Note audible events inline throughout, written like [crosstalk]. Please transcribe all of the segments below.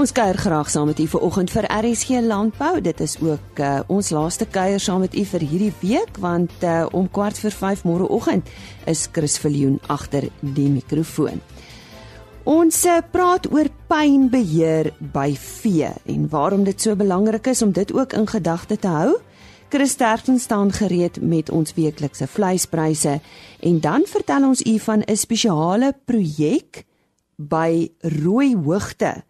Ons kuier graag saam met u vanoggend vir RSG Landbou. Dit is ook uh, ons laaste kuier saam met u vir hierdie week want uh, om kwart voor 5 môreoggend is Chris Viljoen agter die mikrofoon. Ons uh, praat oor pynbeheer by vee en waarom dit so belangrik is om dit ook in gedagte te hou. Chris Sterkton staan gereed met ons weeklikse vleispryse en dan vertel ons u van 'n spesiale projek by Rooi Hoogte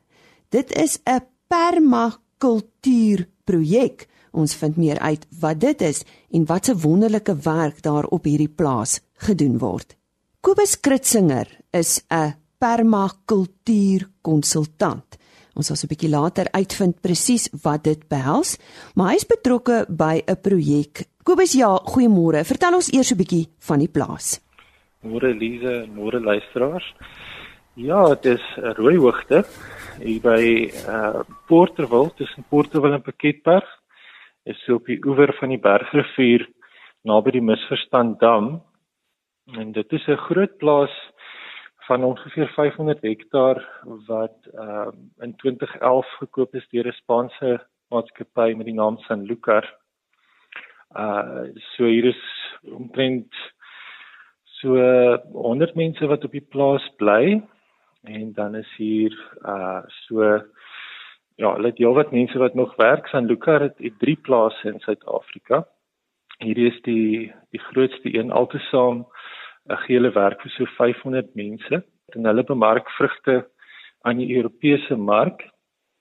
Dit is 'n permakultuurprojek. Ons vind meer uit wat dit is en wat se wonderlike werk daar op hierdie plaas gedoen word. Kobus Kritzinger is 'n permakultuurkonsultant. Ons sal so 'n bietjie later uitvind presies wat dit behels, maar hy is betrokke by 'n projek. Kobus, ja, goeiemôre. Vertel ons eers 'n bietjie van die plaas. Môre Lize, môre luisteraars. Ja, dit is 'n rooi hoogte hier by uh Porterville tussen Porterville en Pakketberg is so op die oewer van die Bergrivier naby die Misverstand Dam. En dit is 'n groot plaas van ongeveer 500 hektaar wat uh in 2011 gekoop is deur 'n Spaanse maatskappy met die naam San Lucar. Uh so hier is omtrent so 100 mense wat op die plaas bly en dan is hier uh so ja, hulle het heelwat mense wat nog werk. San Luca het, het drie plase in Suid-Afrika. Hierdie is die die grootste een altesaam 'n gele werk vir so 500 mense. En hulle bemark vrugte aan die Europese mark.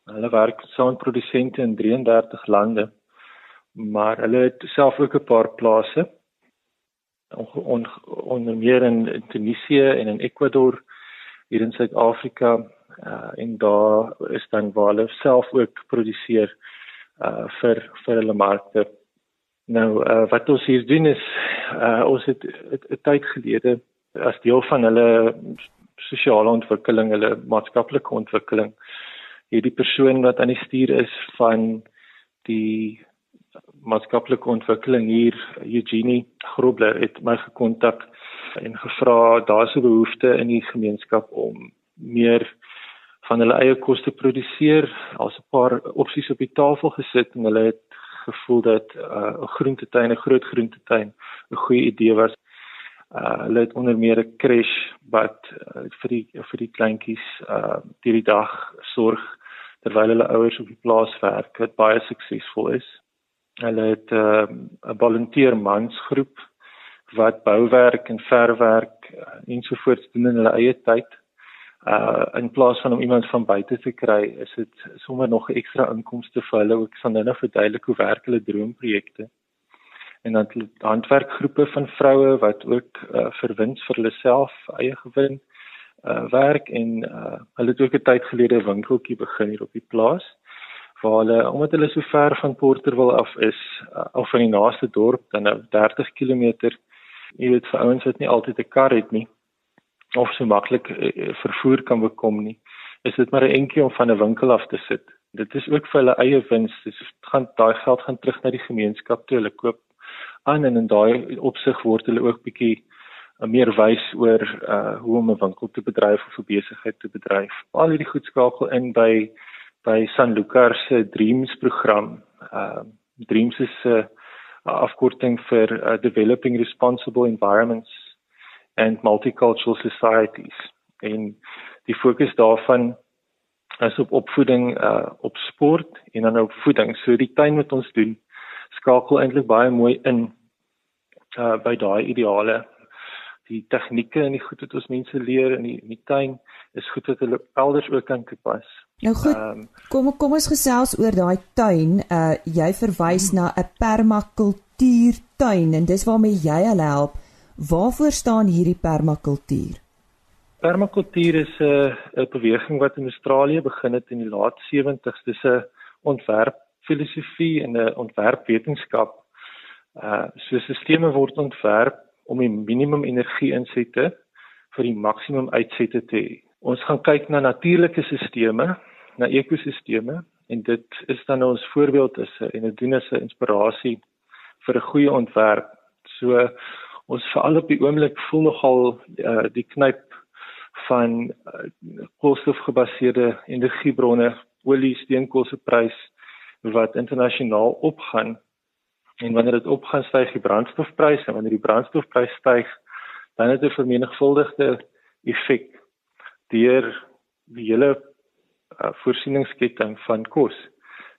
Hulle werk saam met produsente in 33 lande. Maar hulle het self ook 'n paar plase onder meer in Tunesië en in Ecuador hier in Suid-Afrika uh, en daar is dan waar hulle self ook produseer uh vir vir hulle markte. Nou uh wat ons hier doen is uh ons het 'n tyd gelede as deel van hulle sosiale ontwikkeling, hulle maatskaplike ontwikkeling hierdie persoon wat aan die stuur is van die maatskaplike ontwikkeling hier Eugenie Grobler het my gekontak en gevra daar's 'n behoefte in die gemeenskap om meer van hulle eie kos te produseer. Daar's 'n paar opsies op die tafel gesit en hulle het gevoel dat uh, 'n uh, groentetuin, 'n groot groentetuin 'n goeie idee was. Uh, hulle het onder meer 'n crash wat uh, vir die vir die kleintjies uh die, die dag sorg terwyl hulle ouers op die plaas werk wat baie suksesvol is. Hulle het uh, 'n uh, volunteer mansgroep wat bouwerk en verwerk uh, ensovoorts doen in hulle eie tyd. Uh in plaas van om iemand van buite te kry, is dit sommer nog 'n ekstra inkomste vir hulle. Ek sal nou nou verduidelik hoe werk hulle droomprojekte. En dan handwerkgroepe van vroue wat ook uh, vir wins vir hulle self eie gewin uh werk en uh hulle het ook 'n tyd gelede 'n winkeltjie begin hier op die plaas waar hulle omdat hulle so ver van Porterville af is uh, of van die naaste dorp dan nou 30 km jy weet vir ouens wat nie altyd 'n kar het nie of so maklik uh, vervoer kan bekom nie is dit maar 'n entjie om van 'n winkel af te sit. Dit is ook vir hulle eie wins dis gaan daai geld gaan terug na die gemeenskap toe hulle koop aan en in daai opsig word hulle ook bietjie uh, meer wys oor uh, hoe om 'n winkel te bedryf of 'n besigheid te bedryf. Al hierdie goed skakel in by by San Lucas se Dreams program. Uh Dreams is 'n uh, afkorting vir uh, developing responsible environments and multicultural societies. En die fokus daarvan is op opvoeding uh, op sport en dan op voeding. So die tuin wat ons doen skakel eintlik baie mooi in uh, by daai ideale die tegnieke en die goed wat ons mense leer in die, in die tuin is goed wat hulle elders ook kan toepas. Nou goed. Um, kom kom ons gesels oor daai tuin. Uh jy verwys hmm. na 'n permakultuurtuin en dis waarmee jy hulle help. Waarvoor staan hierdie permakultuur? Permakultuur is 'n uh, 'n beweging wat in Australië begin het in die laat 70's. Dis 'n ontwerp filosofie en 'n ontwerpwetenskap. Uh so stelsels word ontwerp om die minimum energie insette vir die maksimum uitsette te hê. Ons gaan kyk na natuurlike stelsels, na ekosisteme en dit is dan ons voorbeeld is en dit doen as 'n inspirasie vir 'n goeie ontwerp. So ons veral op die oomblik voel nogal uh, die knyp van uh, koolstofgebaseerde energiebronne olie steenkool se prys wat internasionaal opgaan en wanneer dit opgaan styg die brandstofprys en wanneer die brandstofprys styg dan het dit 'n vermenigvuldigde effek deur die hele uh, voorsieningsketting van kos.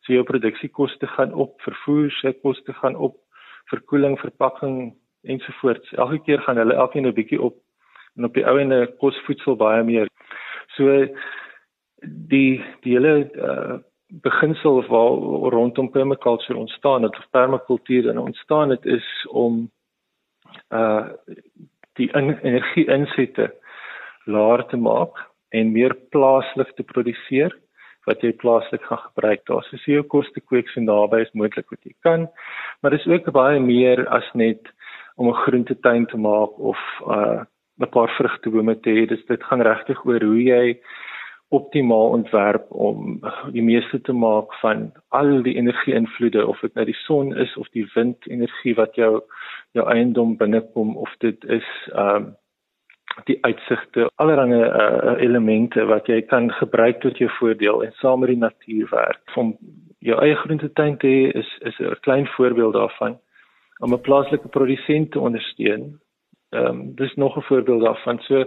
So jou produksiekoste gaan op, vervoer se koste gaan op, verkoeling, verpakking ensovoorts. Elke keer gaan hulle elkeen 'n bietjie op en op die ou ende kos voedsel baie meer. So die die hele uh, beginsel waar rondom permaculture ontstaan het of permakultuur en ontstaan het is om uh die in, energie insette laer te maak en meer plaaslik te produseer wat jy plaaslik gaan gebruik. Daar is seker koste kweek so naby as moontlik wat jy kan, maar dis ook baie meer as net om 'n groentetuin te maak of uh 'n paar vrugtebome te hê. Dis dit gaan regtig oor hoe jy optimaal ontwerp om die meeste te maak van al die energie-invloede of dit nou die son is of die windenergie wat jou jou eiendom binnekom of dit is um die uitsigte, allerlei uh, elemente wat jy kan gebruik tot jou voordeel en saam met die natuur werk. Om jou eie groentetuin te hê is is 'n klein voorbeeld daarvan om 'n plaaslike produsent te ondersteun. Ehm um, dis nog 'n voorbeeld daarvan. So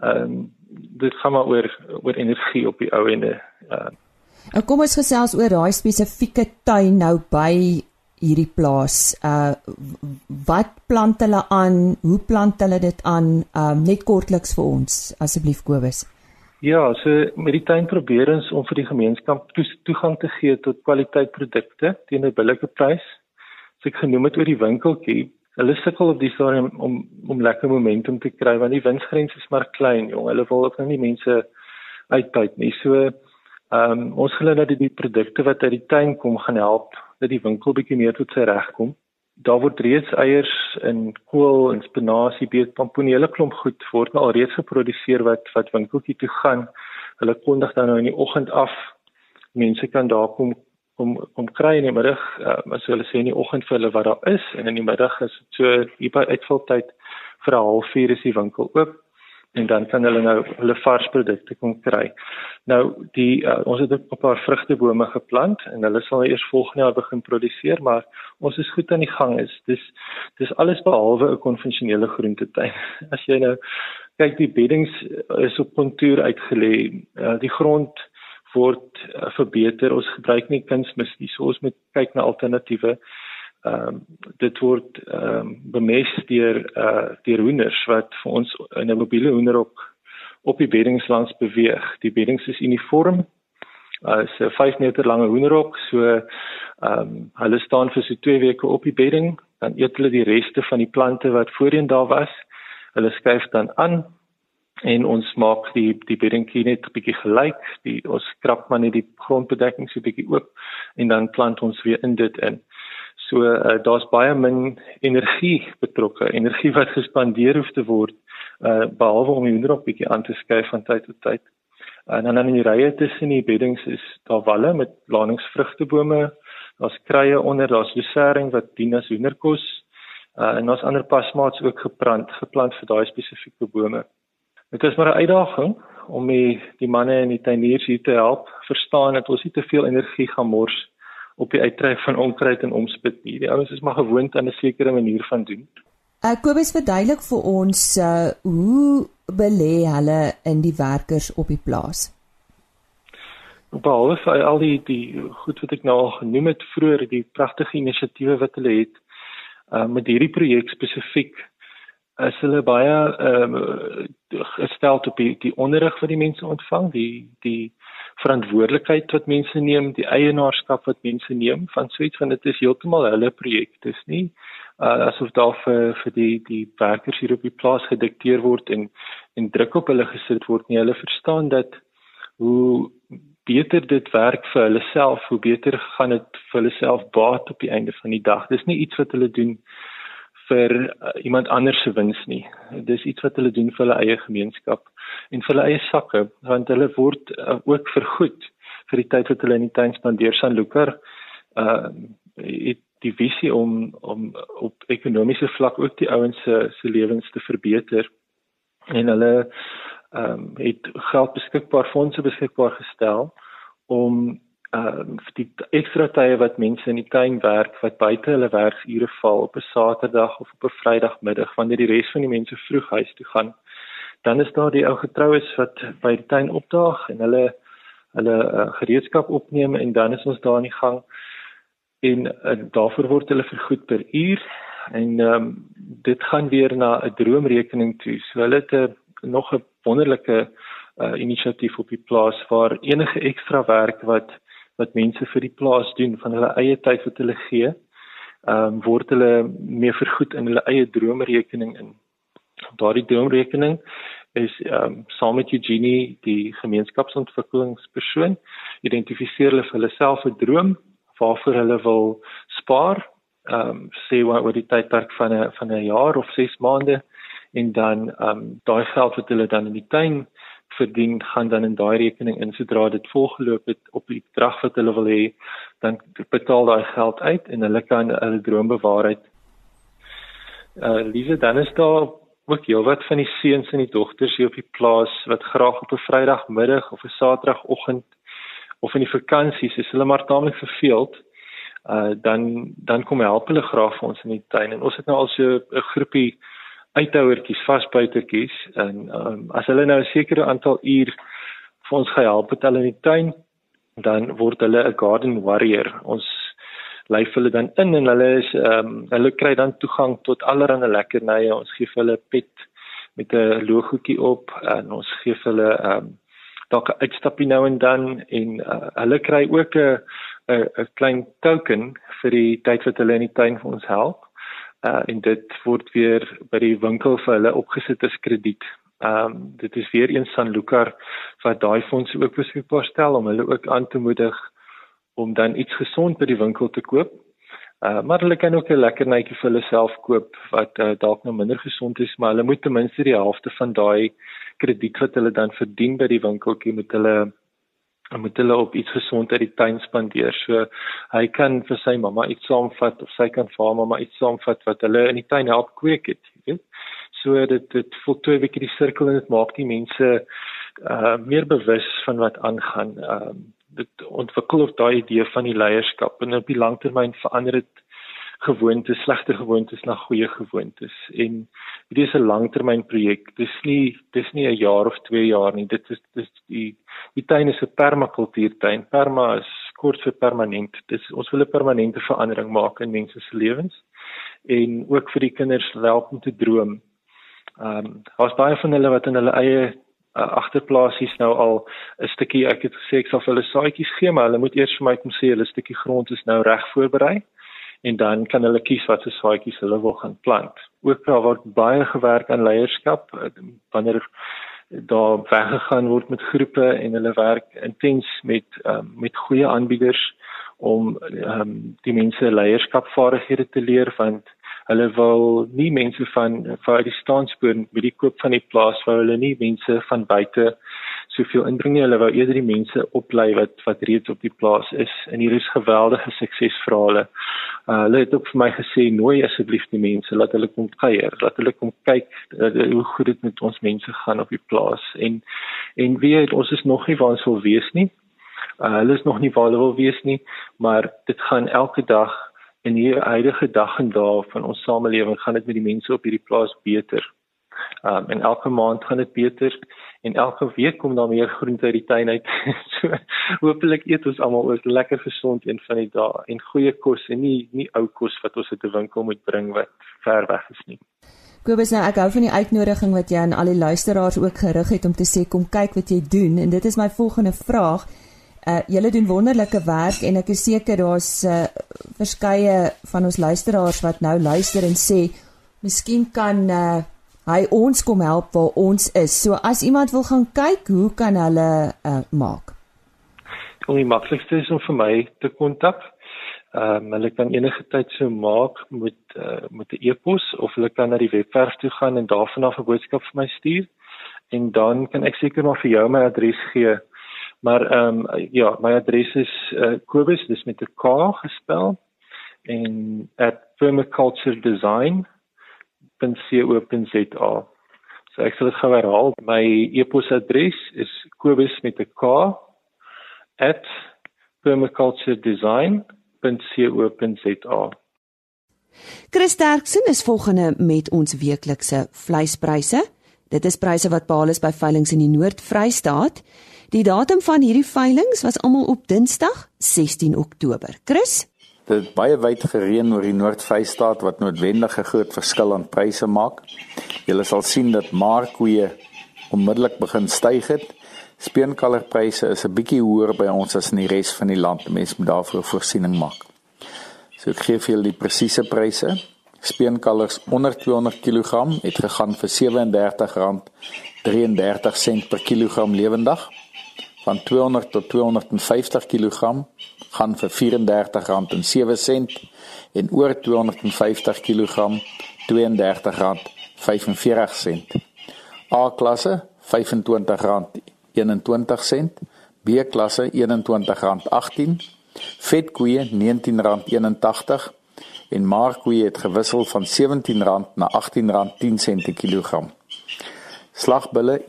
ehm um, dit gaan maar oor oor energie op die ou ende. Uh. Kom ons gesels oor daai spesifieke tuin nou by hierdie plaas. Uh wat plant hulle aan? Hoe plant hulle dit aan? Um net kortliks vir ons asseblief Kobus. Ja, so met die tuin probeer ons om vir die gemeenskap to toegang te gee tot kwaliteitprodukte teen 'n billike prys. So ek genoem dit oor die winkeltjie. Hulle sukkel op die stadium om om lekker momentum te kry want die winsgrens is maar klein, jong. Hulle wil ook nou nie mense uitbuit nie. So ehm um, ons glo dat die produkte wat uit die tuin kom gaan help dat die winkel bietjie meer tot sy reg kom. Daar word reeds eiers in kool en spinasie, beet, pampoenele klomp goed word nou al reeds geproduseer wat wat winkeltjie toe gaan. Hulle kondig dan nou in die oggend af. Mense kan daar kom kom kom kry in die middag, uh, as hulle sê in die oggend vir hulle wat daar is en in die middag is dit so hier by uitvaltyd vir 'n halfuur is die winkel oop en dan kan hulle nou hulle vars produkte kon kry. Nou die uh, ons het 'n paar vrugtebome geplant en hulle sal eers volgende jaar begin produseer, maar ons is goed aan die gang is. Dis dis alles behalwe 'n konvensionele groentetuin. [laughs] As jy nou kyk die beddings is op kontuur uitgelê. Uh, die grond word uh, verbeter. Ons gebruik nie kunsmis nie. So ons moet kyk na alternatiewe ehm um, dit word ehm um, bemest deur eh uh, deur hoenders wat vir ons in 'n mobiele hoenderhok op die beddingslands beweeg. Die beddings is uniform. Uh, is 'n 5 meter lange hoenderhok, so ehm um, hulle staan vir so 2 weke op die bedding, dan eet hulle die reste van die plante wat voorheen daar was. Hulle skuif dan aan en ons maak die die beddingkie net bietjie gelyk. Die ons skrap maar net die grondbedekking so bietjie oop en dan plant ons weer in dit in. So uh, daar's baie min energie betrokke, energie wat gespandeer hoef te word uh behalwe om die hoenderhok bietjie aan te skuif van tyd tot tyd. En dan in die rye tussen die beddings is daar walle met laningsvrugtebome, daar's kruie onder, daar's lucering wat dien as hoenderkos. Uh en daar's ander pasmaats ook geplant, geplant vir daai spesifieke bome. Dit is maar 'n uitdaging om die die manne en die tuiniers hier te help verstaan dat ons nie te veel energie gaan mors op die uittrek van onkruid en omspit nie. Die ouens is maar gewoond aan 'n sekere manier van doen. Uh, Kobus verduidelik vir ons uh, hoe belê hulle in die werkers op die plaas. Behalwe vir al die die goed wat ek nou al genoem het vroeër, die pragtige inisiatiewe wat hulle het uh, met hierdie projek spesifiek is hulle baie ehm uh, gestel op die, die onderrig wat die mense ontvang, die die verantwoordelikheid wat mense neem, die eienaarskap wat mense neem van so iets want dit is heeltemal hulle projek. Dis nie uh, asof daar vir vir die die werkers hier op die plaas gedikteer word en en druk op hulle gesit word nie. Hulle verstaan dat hoe beter dit werk vir hulle self, hoe beter gaan dit vir hulle self baat op die einde van die dag. Dis nie iets wat hulle doen vir uh, iemand anders se wins nie. Dis iets wat hulle doen vir hulle eie gemeenskap en vir hulle eie sakke want hulle word uh, ook vergoed vir die tyd wat hulle in die tuin spandeer San Lucar uh die visie om om op ekonomiese vlak ook die ouens se se lewens te verbeter en hulle ehm um, het geld beskikbaar fondse beskikbaar gestel om ehm uh, die ekstra tye wat mense in die tuin werk wat buite hulle werksure val op 'n Saterdag of op 'n Vrydagmiddag wanneer die res van die mense vroeg huis toe gaan dan is daar die ou getroues wat by die tuin opdaag en hulle hulle uh, gereedskap opneem en dan is ons daar in die gang en uh, daarvoor word hulle vergoed per uur en um, dit gaan weer na 'n droomrekening toe. So hulle het 'n nog 'n wonderlike uh, inisiatief op die plaas waar enige ekstra werk wat wat mense vir die plaas doen van hulle eie tyd wat hulle gee, ehm um, word hulle meer vergoed in hulle eie droomrekening in. Daardie droomrekening is ehm um, saam met Eugenie die gemeenskapsontwikkelingspersoon identifiseer hulle vir hulle self 'n droom waarvoor hulle wil spaar ehm um, sê wat oor die tydperk van 'n van 'n jaar of 6 maande en dan ehm um, daai geld wat hulle dan in die tuin verdien gaan dan in daai rekening in sodra dit volgeloop het op die bedrag wat hulle wil hê dan betaal daai geld uit en hulle kan hulle droom bewaarheid. Uh Lise dan is daar ook heelwat van die seuns en die dogters hier op die plaas wat graag op 'n Vrydagmiddag of 'n Saterdagoggend of in die vakansies is hulle maar taamlik verveeld. Uh dan dan kom help hulle graag vir ons in die tuin en ons het nou al so 'n groepie uithouertjies, vasbuitertjies en um, as hulle nou 'n sekere aantal uur vir ons gehelp het hulle in die tuin, dan word hulle 'n garden warrior. Ons lyf hulle dan in en hulle is ehm um, hulle kry dan toegang tot allerlei lekkernye. Ons gee hulle pet met 'n logoetjie op en ons gee hulle ehm um, dalk 'n uitstappie nou en dan en uh, hulle kry ook 'n 'n klein token vir die tyd wat hulle in die tuin vir ons help uh, en dit word weer by die winkel vir hulle opgesit as krediet. Ehm um, dit is weer een San Lucar wat daai fondse ook beskikbaar stel om hulle ook aan te moedig om dan iets gesond by die winkel te koop. Uh, maar hulle kan ook 'n lekker netjie vir hulle self koop wat uh, dalk nou minder gesond is, maar hulle moet ten minste die helfte van daai krediet wat hulle dan verdien by die winkeltjie moet hulle en moet hulle op iets gesond uit die tuin spandeer. So hy kan vir sy mamma iets saamvat of sy kan vir haar mamma iets saamvat wat hulle in die tuin help kweek het, jy weet. So dit dit voltooi 'n bietjie die sirkel en dit maak die mense uh meer bewus van wat aangaan. Ehm uh, dit ontwikkel ook daai idee van die leierskap en op die langtermyn verander dit gewoontes, slegte gewoontes na goeie gewoontes. En dit is 'n langtermynprojek. Dis nie dis nie 'n jaar of 2 jaar nie. Dit is dis die die tuin is 'n permakultuurtuin. Perma is kort vir permanent. Dis ons wil 'n permanente verandering maak in mense se lewens en ook vir die kinders help om te droom. Ehm um, daar's baie van hulle wat in hulle eie uh, agterplaasies nou al 'n stukkie ek het gesê ek sal vir hulle saadjies gee, maar hulle moet eers vir my kom sê hulle stukkie grond is nou reg voorberei en dan kan hulle kies watter saadjies hulle wil gaan plant. Ook daar word baie gewerk aan leierskap wanneer daar weggegaan word met groepe en hulle werk intens met um, met goeie aanbieders om um, die mense leierskapvaardighede te leer want hulle wil nie mense van van die staanspoor by die koop van die plaas waar hulle nie mense van buite soveel inbring nie hulle wou eerder die mense oplei wat wat reeds op die plaas is en hier is geweldige suksesverhale. Uh, hulle het ook vir my gesê nooi asseblief die mense laat hulle kom kuier, laat hulle kom kyk uh, hoe goed dit met ons mense gaan op die plaas en en weet ons is nog nie waar ons wil wees nie. Uh, hulle is nog nie waar hulle wil wees nie, maar dit gaan elke dag in hierdie huidige dag en dae van ons samelewing gaan dit met die mense op hierdie plaas beter. Um, en elke maand gaan dit beter en elke week kom daar meer groente uit die tuin uit. [laughs] so hopelik eet ons almal ook lekker gesond een van die dae en goeie kos en nie nie ou kos wat ons uit 'n winkel moet bring wat ver weg is nie. Kobus nou ek hou van die uitnodiging wat jy aan al die luisteraars ook gerig het om te sê kom kyk wat jy doen en dit is my volgende vraag. Uh julle doen wonderlike werk en ek is seker daar's uh verskeie van ons luisteraars wat nou luister en sê miskien kan uh hy ons kom help waar ons is. So as iemand wil gaan kyk, hoe kan hulle uh, maak? Die maklikste is om vir my te kontak. Ehm um, hulle kan enige tyd so maak met uh, met 'n e-pos of hulle kan na die webwerf toe gaan en daarvan af 'n boodskap vir my stuur. En dan kan ek seker maar vir jou my adres gee. Maar ehm um, ja, my adres is uh, Kobus, dis met 'n K gespel en @permaculturedesign www.co.za. So ek sal dit gou herhaal. My e-posadres is kobus met 'n k @permaculturedesign.co.za. Chris Terksen is volgende met ons weeklikse vleispryse. Dit is pryse wat behaal is by veilinge in die Noord-Vrystaat. Die datum van hierdie veilinge was almal op Dinsdag, 16 Oktober. Chris Dit het baie wyd gereën oor die Noord-Vrystaat wat noodwendig 'n groot verskil aan pryse maak. Jy sal sien dat markkoeë onmiddellik begin styg het. Speenkalverpryse is 'n bietjie hoër by ons as in die res van die land. Mense moet daarvoor voorsiening maak. So ek gee vir julle die presiese pryse. Speenkalvers onder 200 kg het gegaan vir R37.33 per kilogram lewendig. Van 200 tot 250 kg gaan vir R34.07 en oor 250 kg R32.45. A-klasse R25.21, B-klasse R21.18, vetkoeie R19.81 en markkoeie het gewissel van R17 na R18.10 per kilogram. Slagbulle R21.77.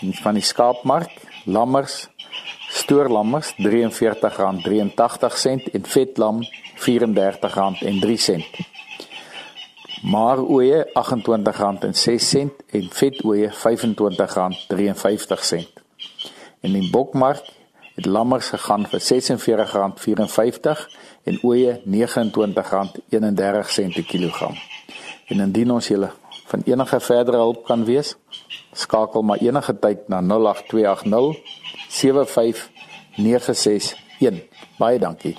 En van die skaapmark, lammers, stoorlammers R43.83 en vetlam R34.03 maar oeye R28.06 en vet oeye R25.53. En in bokmark het lammers gegaan vir R46.54 en oeye R29.31 per kilogram. En indien ons julle van enige verdere hulp kan wees, skakel maar enige tyd na 08280 75961. Baie dankie.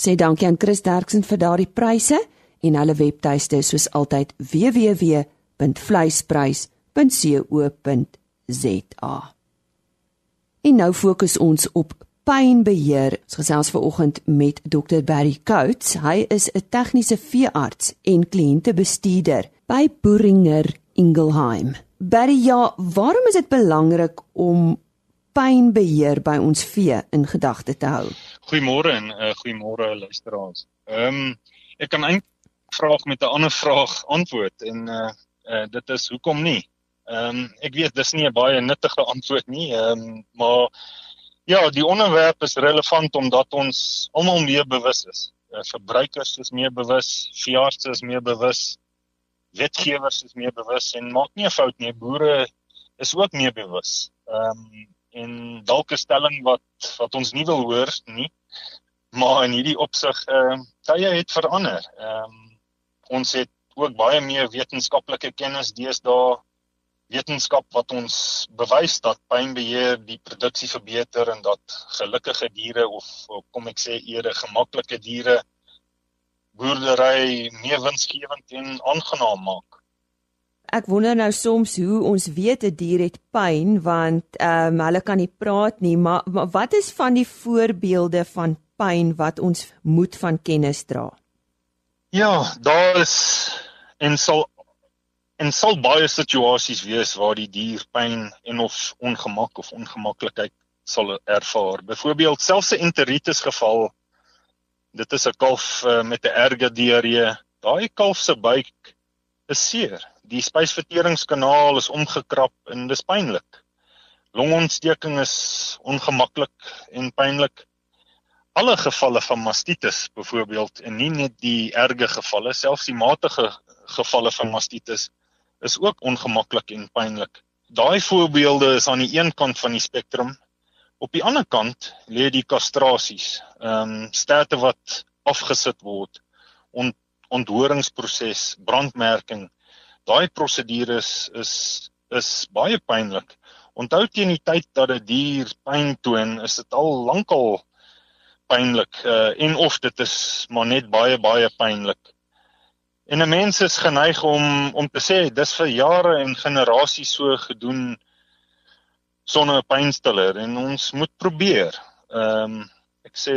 Sê dankie aan Chris Derksen vir daardie pryse en hulle webtuiste soos altyd www.vleisprys.co.za. En nou fokus ons op pynbeheer. Ons gesels ver oggend met Dr Barry Coates. Hy is 'n tegniese veearts en kliëntebestuurder by Boeringer Ingelheim. Barry, ja, waarom is dit belangrik om pynbeheer by ons vee in gedagte te hou? Goeiemôre en uh, goeiemôre luisteraars. Ehm um, ek kan eintlik vraag met 'n ander vraag antwoord en uh, uh dit is hoekom nie? Ehm um, ek weet dis nie 'n baie nuttige antwoord nie, ehm um, maar ja, die onderwerp is relevant omdat ons almal meer bewus is. Uh, verbruikers is meer bewus, veeartse is meer bewus, wetgewers is meer bewus en maak nie 'n fout nie, boere is ook meer bewus. Ehm um, en dalk 'n stelling wat wat ons nie wil hoor nie, maar in hierdie opsig ehm uh, tye het verander. Ehm um, ons het ook baie meer wetenskaplike kennis deesdae wetenskap wat ons bewys dat pynbeheer die produksie verbeter en dat gelukkige diere of, of kom ek sê eerder gemaklike diere boerdery meer winsgewend en aangenaam maak. Ek wonder nou soms hoe ons weet 'n dier het pyn want ehm um, hulle kan nie praat nie, maar, maar wat is van die voorbeelde van pyn wat ons moet van kennis dra? Ja, daar is en sal en sal baie situasies wees waar die dier pyn en of ongemak of ongemaklikheid sal ervaar. Byvoorbeeld selfs 'n enteritis geval. Dit is 'n kalf uh, met 'n erge diarree. Daai kalf se buik is seer. Die spysverteringskanaal is omgekrap en dis pynlik. Longontsteking is ongemaklik en pynlik alle gevalle van mastitis byvoorbeeld en nie net die erge gevalle selfs die matige gevalle van mastitis is ook ongemaklik en pynlik. Daai voorbeelde is aan die een kant van die spektrum. Op die ander kant lê die kastrasies. Ehm um, sterte wat afgesit word. Ont onthoringsproses, brandmerking. Daai prosedures is is baie pynlik. Onthou teen die tyd dat 'n die dier pyn toon, is dit al lankal pynlik uh, en of dit is maar net baie baie pynlik. En 'n mens is geneig om om te sê dis vir jare en generasies so gedoen sonder 'n pynstiller en ons moet probeer. Ehm um, ek sê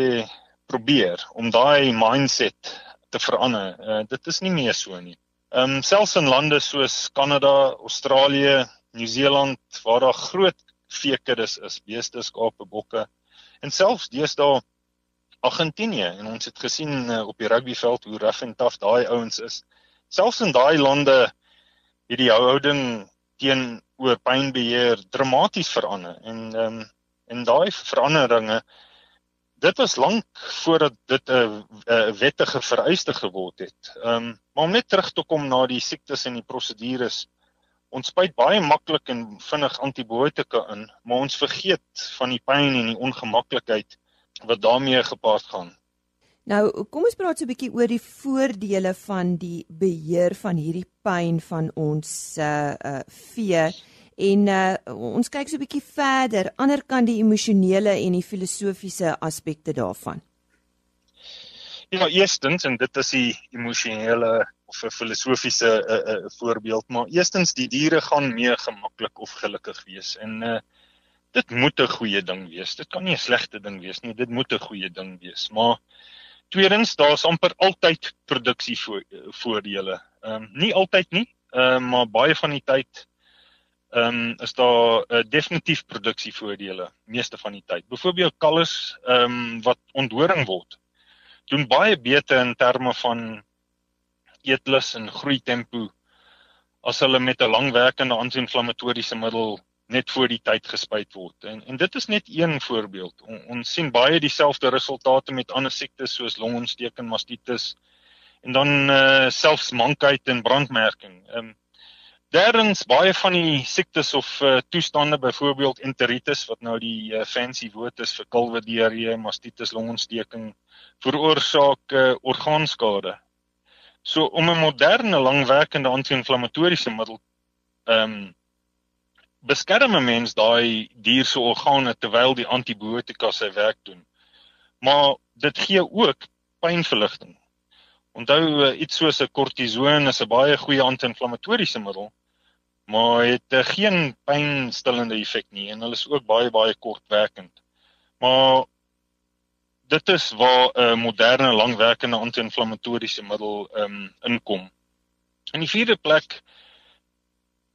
probeer om daai mindset te verander. Uh, dit is nie meer so nie. Ehm um, selfs in lande soos Kanada, Australië, Nieu-Seeland waar daar groot veekuddes is, beeste, skape, bokke en selfs deesdae Argentinië en ons het gesien uh, op die rugbyveld hoe rough en tough daai ouens is. Selfs in daai lande het die houding oor pynbeheer dramaties verander en ehm um, en daai veranderinge dit was lank voordat dit 'n 'n wettige vereiste geword het. Ehm um, maar om net terug te kom na die siektes en die prosedures. Ons spuit baie maklik en vinnig antibiotika in, maar ons vergeet van die pyn en die ongemaklikheid wat daarmee gepaard gaan. Nou, kom ons praat so 'n bietjie oor die voordele van die beheer van hierdie pyn van ons uh uh vee en uh ons kyk so 'n bietjie verder ander kan die emosionele en die filosofiese aspekte daarvan. Ja, eerstens en dit is die emosionele of 'n filosofiese uh, uh voorbeeld, maar eerstens die diere gaan meer gemaklik of gelukkig wees en uh dit moet 'n goeie ding wees. Dit kan nie 'n slegte ding wees nie. Dit moet 'n goeie ding wees. Maar tweedens, daar's amper altyd produksievoordele. Ehm um, nie altyd nie, ehm um, maar baie van die tyd ehm um, is daar uh, definitief produksievoordele meeste van die tyd. Byvoorbeeld kalvers ehm um, wat onthoring word doen baie beter in terme van eetlus en groei tempo as hulle met 'n langwerkende anti-inflammatoriese middel net voor die tyd gespuit word. En en dit is net een voorbeeld. On, ons sien baie dieselfde resultate met ander siektes soos longontsteking, mastitis en dan uh selfs mankheid en brandmerking. Ehm um, derdens baie van die siektes of uh, toestande byvoorbeeld enteritis wat nou die uh, fancy woord is vir kalwediarree, mastitis, longontsteking veroorsaak uh, orgaanskade. So om 'n moderne langwerkende anti-inflammatoriese middel ehm um, beskerm 'n mens daai dier se organe terwyl die antibiotika sy werk doen. Maar dit gee ook pynverligting. Onthou iets soos 'n kortison is 'n baie goeie anti-inflammatoriese middel, maar het uh, geen pynstillende effek nie en hulle is ook baie baie kortwerkend. Maar dit is waar 'n uh, moderne langwerkende anti-inflammatoriese middel um, inkom. In die vierde plek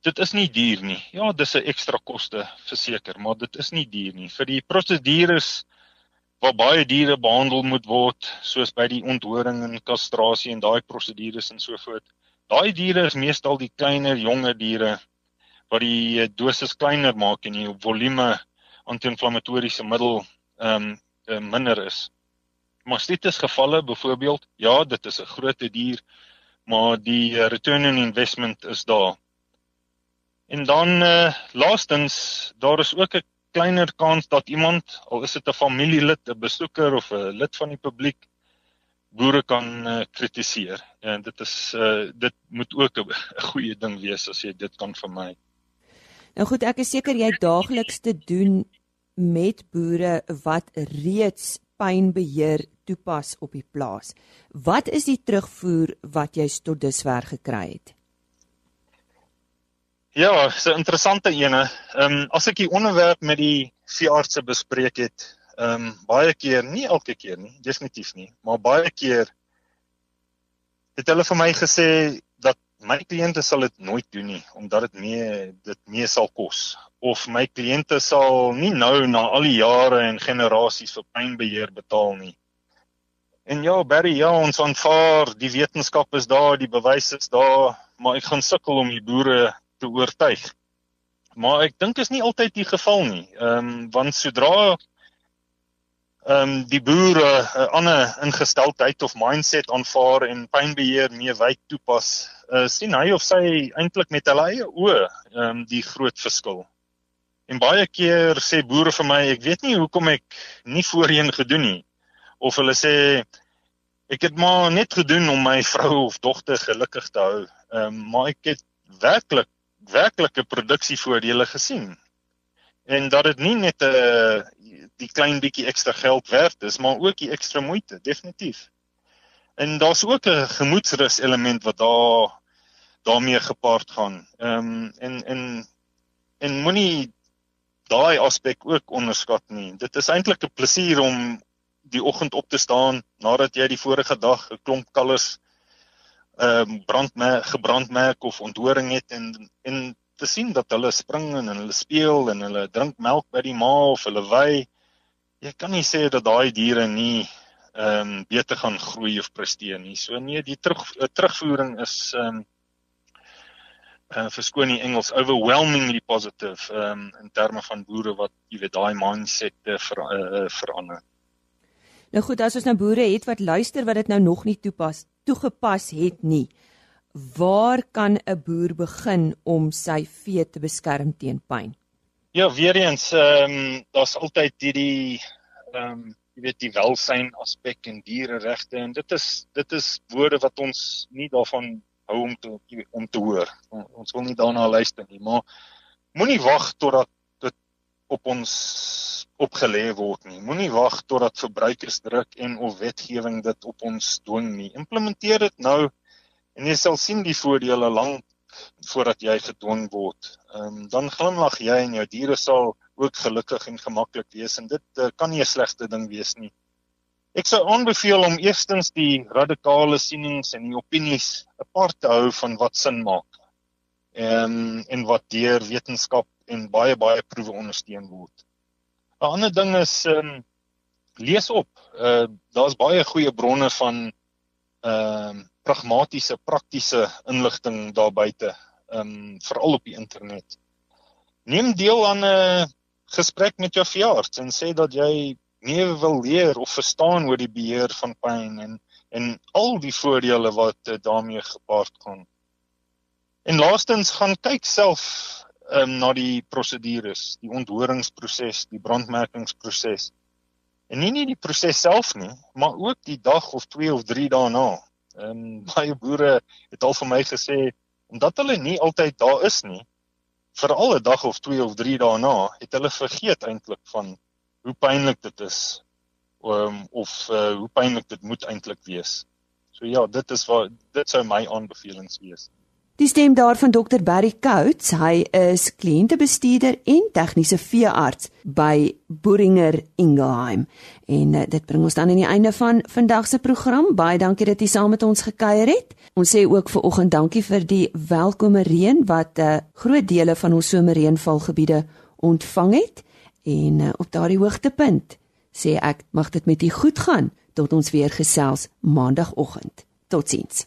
dit is nie duur nie. Ja, dis 'n ekstra koste verseker, maar dit is nie duur nie. Vir die prosedures waar baie diere behandel moet word, soos by die onthoring en kastrasie en daai prosedures en so voort. Daai diere is meestal die kleiner, jonger diere wat die eh, dosis kleiner maak en die volume anti-inflammatoriese middel ehm um, minder is. Mastitis gevalle byvoorbeeld, ja, dit is 'n groot dier, maar die eh, return on investment is daar. En dan uh laastens, daar is ook 'n kleiner kans dat iemand, al is dit 'n familielid, 'n besoeker of 'n lid van die publiek, boere kan uh, kritiseer. En dit is uh dit moet ook 'n [laughs] goeie ding wees as jy dit kan vermy. Nou goed, ek is seker jy daagliks te doen met boere wat reeds pynbeheer toepas op die plaas. Wat is die terugvoer wat jy tot dusver gekry het? Ja, so 'n interessante ene. Ehm um, as ek die onderwerp met die veeartse bespreek het, ehm um, baie keer, nie elke keer nie, definitief nie, maar baie keer het hulle vir my gesê dat my kliënte sal dit nooit doen nie omdat dit mee dit mee sal kos of my kliënte sal nie nou na al die jare en generasies vir pynbeheer betaal nie. En ja, Barry, ja, ons aanvaar die wetenskap is daar, die bewys is daar, maar ek gaan sukkel om die boere te oortuig. Maar ek dink is nie altyd die geval nie. Ehm um, want sodra ehm um, die boere 'n uh, ander ingesteldheid of mindset aanvaar en pynbeheer meer wyd toepas, uh, sien hy of sy eintlik met hulle eie oë ehm um, die groot verskil. En baie keer sê boere vir my, ek weet nie hoekom ek nie voorheen gedoen nie. Of hulle sê ek het maar net gedoen om my vrou of dogter gelukkig te hou. Ehm um, maar ek het werklik werklike produksievoordele gesien. En dat dit nie net 'n die klein bietjie ekstra geld werd is, maar ook die ekstra moeite, definitief. En daar's ook 'n gemoedsrus element wat daar daarmee gepaard gaan. Ehm um, en en en moenie daai aspek ook onderskat nie. Dit is eintlik 'n plesier om die oggend op te staan nadat jy die vorige dag 'n klomp kalvers ehm um, brandmerk gebrandmerk of onthoring het en en te sien dat hulle spring en hulle speel en hulle drink melk by die ma of hulle wy. Jy kan nie sê dat daai diere nie ehm um, beter gaan groei of presteer nie. So nee, die terug terugvoering is ehm um, uh verskoon die Engels overwhelmingly positive um in terme van boere wat jy weet daai mindset uh, ver, uh, verander. Nou goed, as ons nou boere het wat luister wat dit nou nog nie toepas toegepas het nie. Waar kan 'n boer begin om sy vee te beskerm teen pyn? Ja, weer eens, ehm um, daar's altyd hierdie ehm um, jy weet die welsyn aspek en diereregte en dit is dit is woorde wat ons nie daarvan hou om te om te hoor. Ons wil nie daarna luister nie, maar moenie wag totdat dit op ons opgelê word nie. Moenie wag totdat verbruikersdruk en of wetgewing dit op ons dwing nie. Implementeer dit nou en jy sal sien die voordele lank voordat jy gedwing word. Ehm um, dan glimlag jy en jou diere sal ook gelukkig en gemaklik wees en dit uh, kan nie 'n slegte ding wees nie. Ek sou aanbeveel om eerstens die radikale sienings en die opinies apart te hou van wat sin maak. En en wat deur wetenskap en baie baie proewe ondersteun word. 'n Ander ding is ehm um, lees op. Uh daar's baie goeie bronne van ehm um, pragmatiese, praktiese inligting daar buite, ehm um, veral op die internet. Neem deel aan 'n gesprek met jou veearts en sê dat jy nie wil leer of verstaan oor die beheer van pyn en en al die voordele wat uh, daarmee gepaard gaan. En laastens gaan kyk self um, na die prosedures, die onthoringsproses, die brandmerkingsproses. En nie net die proses self nie, maar ook die dag of 2 of 3 daarna. Ehm um, baie boere het al vir my gesê omdat hulle nie altyd daar is nie, vir al 'n dag of 2 of 3 daarna, het hulle vergeet eintlik van hoe pynlik dit is um, of uh, hoe pynlik dit moet eintlik wees. So ja, dit is wat dit sou my aanbevelings wees. Die stem daarvan Dr Barry Coates, hy is kliëntebestuurder en tegniese veearts by Boeringer Ingelheim. En uh, dit bring ons dan aan die einde van vandag se program. Baie dankie dat jy saam met ons gekuier het. Ons sê ook vir oggend dankie vir die welkome reën wat 'n uh, groot dele van ons somerreënvalgebiede ontvang het. En uh, op daardie hoogtepunt sê ek mag dit met u goed gaan tot ons weer gesels maandagooggend. Totsiens.